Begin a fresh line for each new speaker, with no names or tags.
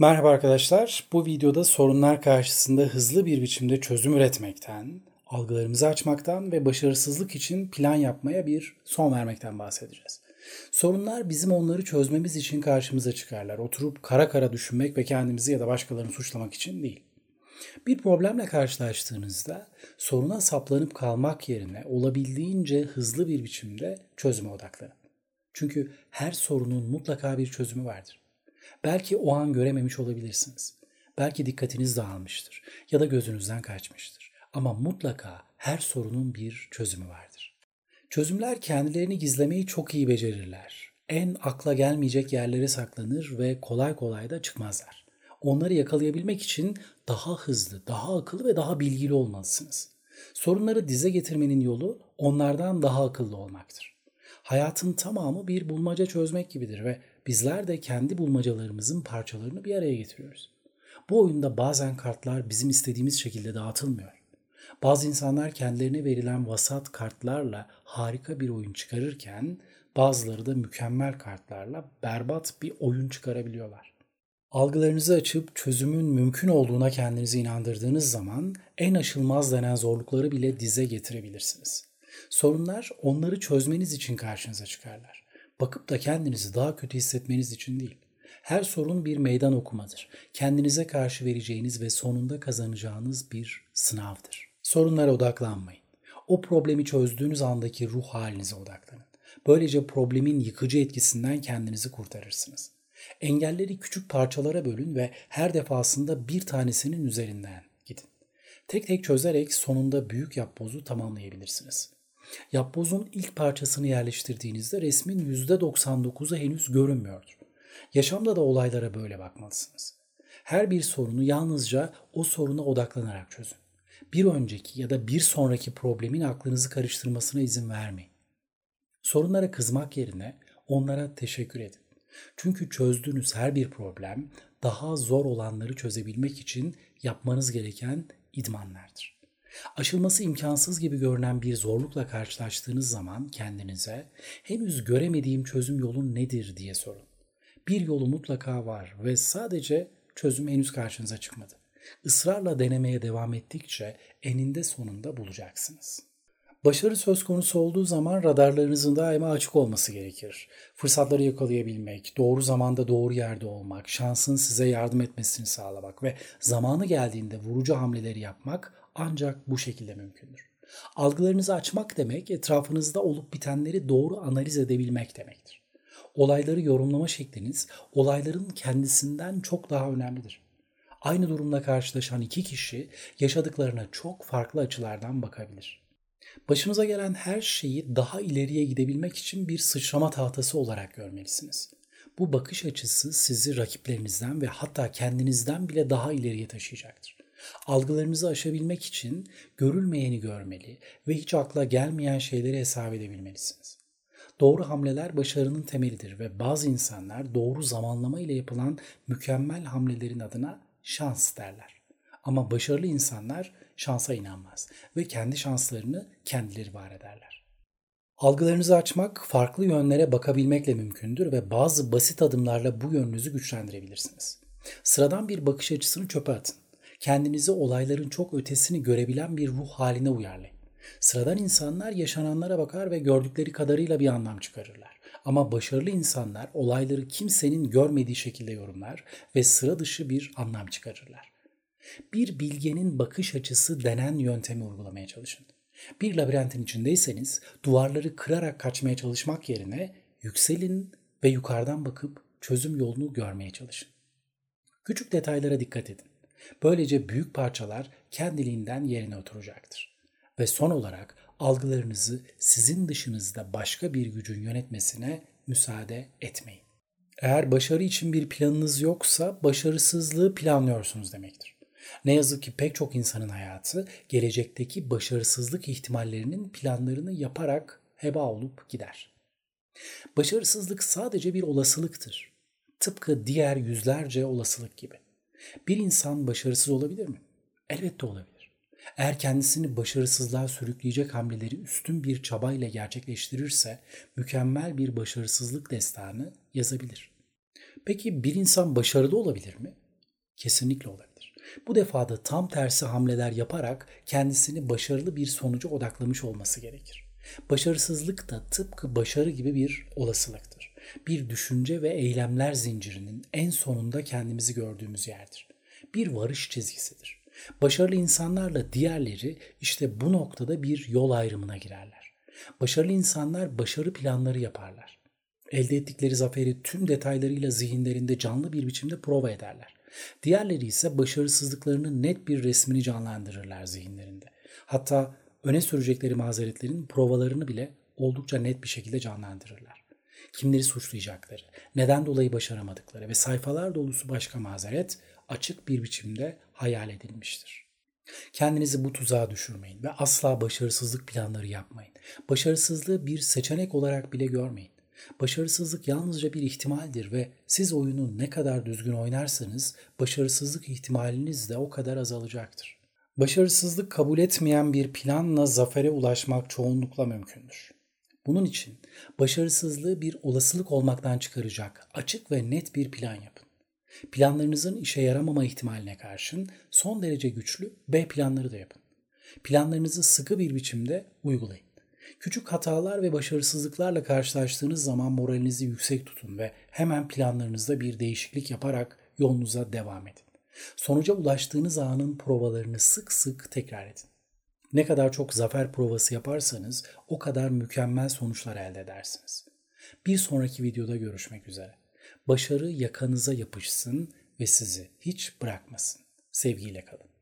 Merhaba arkadaşlar. Bu videoda sorunlar karşısında hızlı bir biçimde çözüm üretmekten, algılarımızı açmaktan ve başarısızlık için plan yapmaya bir son vermekten bahsedeceğiz. Sorunlar bizim onları çözmemiz için karşımıza çıkarlar. Oturup kara kara düşünmek ve kendimizi ya da başkalarını suçlamak için değil. Bir problemle karşılaştığınızda soruna saplanıp kalmak yerine olabildiğince hızlı bir biçimde çözüme odaklanın. Çünkü her sorunun mutlaka bir çözümü vardır. Belki o an görememiş olabilirsiniz. Belki dikkatiniz dağılmıştır ya da gözünüzden kaçmıştır. Ama mutlaka her sorunun bir çözümü vardır. Çözümler kendilerini gizlemeyi çok iyi becerirler. En akla gelmeyecek yerlere saklanır ve kolay kolay da çıkmazlar. Onları yakalayabilmek için daha hızlı, daha akıllı ve daha bilgili olmalısınız. Sorunları dize getirmenin yolu onlardan daha akıllı olmaktır. Hayatın tamamı bir bulmaca çözmek gibidir ve bizler de kendi bulmacalarımızın parçalarını bir araya getiriyoruz. Bu oyunda bazen kartlar bizim istediğimiz şekilde dağıtılmıyor. Bazı insanlar kendilerine verilen vasat kartlarla harika bir oyun çıkarırken bazıları da mükemmel kartlarla berbat bir oyun çıkarabiliyorlar. Algılarınızı açıp çözümün mümkün olduğuna kendinizi inandırdığınız zaman en aşılmaz denen zorlukları bile dize getirebilirsiniz. Sorunlar onları çözmeniz için karşınıza çıkarlar. Bakıp da kendinizi daha kötü hissetmeniz için değil. Her sorun bir meydan okumadır. Kendinize karşı vereceğiniz ve sonunda kazanacağınız bir sınavdır. Sorunlara odaklanmayın. O problemi çözdüğünüz andaki ruh halinize odaklanın. Böylece problemin yıkıcı etkisinden kendinizi kurtarırsınız. Engelleri küçük parçalara bölün ve her defasında bir tanesinin üzerinden gidin. Tek tek çözerek sonunda büyük yapbozu tamamlayabilirsiniz. Yapbozun ilk parçasını yerleştirdiğinizde resmin %99'u henüz görünmüyordur. Yaşamda da olaylara böyle bakmalısınız. Her bir sorunu yalnızca o soruna odaklanarak çözün. Bir önceki ya da bir sonraki problemin aklınızı karıştırmasına izin vermeyin. Sorunlara kızmak yerine onlara teşekkür edin. Çünkü çözdüğünüz her bir problem daha zor olanları çözebilmek için yapmanız gereken idmanlardır. Aşılması imkansız gibi görünen bir zorlukla karşılaştığınız zaman kendinize henüz göremediğim çözüm yolu nedir diye sorun. Bir yolu mutlaka var ve sadece çözüm henüz karşınıza çıkmadı. Israrla denemeye devam ettikçe eninde sonunda bulacaksınız. Başarı söz konusu olduğu zaman radarlarınızın daima açık olması gerekir. Fırsatları yakalayabilmek, doğru zamanda doğru yerde olmak, şansın size yardım etmesini sağlamak ve zamanı geldiğinde vurucu hamleleri yapmak ancak bu şekilde mümkündür. Algılarınızı açmak demek etrafınızda olup bitenleri doğru analiz edebilmek demektir. Olayları yorumlama şekliniz olayların kendisinden çok daha önemlidir. Aynı durumla karşılaşan iki kişi yaşadıklarına çok farklı açılardan bakabilir. Başınıza gelen her şeyi daha ileriye gidebilmek için bir sıçrama tahtası olarak görmelisiniz. Bu bakış açısı sizi rakiplerinizden ve hatta kendinizden bile daha ileriye taşıyacaktır. Algılarınızı aşabilmek için görülmeyeni görmeli ve hiç akla gelmeyen şeyleri hesap edebilmelisiniz. Doğru hamleler başarının temelidir ve bazı insanlar doğru zamanlama ile yapılan mükemmel hamlelerin adına şans derler. Ama başarılı insanlar şansa inanmaz ve kendi şanslarını kendileri var ederler. Algılarınızı açmak farklı yönlere bakabilmekle mümkündür ve bazı basit adımlarla bu yönünüzü güçlendirebilirsiniz. Sıradan bir bakış açısını çöpe atın kendinizi olayların çok ötesini görebilen bir ruh haline uyarlayın. Sıradan insanlar yaşananlara bakar ve gördükleri kadarıyla bir anlam çıkarırlar. Ama başarılı insanlar olayları kimsenin görmediği şekilde yorumlar ve sıra dışı bir anlam çıkarırlar. Bir bilgenin bakış açısı denen yöntemi uygulamaya çalışın. Bir labirentin içindeyseniz duvarları kırarak kaçmaya çalışmak yerine yükselin ve yukarıdan bakıp çözüm yolunu görmeye çalışın. Küçük detaylara dikkat edin. Böylece büyük parçalar kendiliğinden yerine oturacaktır. Ve son olarak algılarınızı sizin dışınızda başka bir gücün yönetmesine müsaade etmeyin. Eğer başarı için bir planınız yoksa başarısızlığı planlıyorsunuz demektir. Ne yazık ki pek çok insanın hayatı gelecekteki başarısızlık ihtimallerinin planlarını yaparak heba olup gider. Başarısızlık sadece bir olasılıktır. Tıpkı diğer yüzlerce olasılık gibi. Bir insan başarısız olabilir mi? Elbette olabilir. Eğer kendisini başarısızlığa sürükleyecek hamleleri üstün bir çabayla gerçekleştirirse mükemmel bir başarısızlık destanı yazabilir. Peki bir insan başarılı olabilir mi? Kesinlikle olabilir. Bu defa da tam tersi hamleler yaparak kendisini başarılı bir sonuca odaklamış olması gerekir. Başarısızlık da tıpkı başarı gibi bir olasılıktır. Bir düşünce ve eylemler zincirinin en sonunda kendimizi gördüğümüz yerdir. Bir varış çizgisidir. Başarılı insanlarla diğerleri işte bu noktada bir yol ayrımına girerler. Başarılı insanlar başarı planları yaparlar. Elde ettikleri zaferi tüm detaylarıyla zihinlerinde canlı bir biçimde prova ederler. Diğerleri ise başarısızlıklarının net bir resmini canlandırırlar zihinlerinde. Hatta öne sürecekleri mazeretlerin provalarını bile oldukça net bir şekilde canlandırırlar. Kimleri suçlayacakları, neden dolayı başaramadıkları ve sayfalar dolusu başka mazeret açık bir biçimde hayal edilmiştir. Kendinizi bu tuzağa düşürmeyin ve asla başarısızlık planları yapmayın. Başarısızlığı bir seçenek olarak bile görmeyin. Başarısızlık yalnızca bir ihtimaldir ve siz oyunu ne kadar düzgün oynarsanız başarısızlık ihtimaliniz de o kadar azalacaktır. Başarısızlık kabul etmeyen bir planla zafere ulaşmak çoğunlukla mümkündür. Bunun için başarısızlığı bir olasılık olmaktan çıkaracak açık ve net bir plan yapın. Planlarınızın işe yaramama ihtimaline karşın son derece güçlü B planları da yapın. Planlarınızı sıkı bir biçimde uygulayın. Küçük hatalar ve başarısızlıklarla karşılaştığınız zaman moralinizi yüksek tutun ve hemen planlarınızda bir değişiklik yaparak yolunuza devam edin. Sonuca ulaştığınız anın provalarını sık sık tekrar edin. Ne kadar çok zafer provası yaparsanız o kadar mükemmel sonuçlar elde edersiniz. Bir sonraki videoda görüşmek üzere. Başarı yakanıza yapışsın ve sizi hiç bırakmasın. Sevgiyle kalın.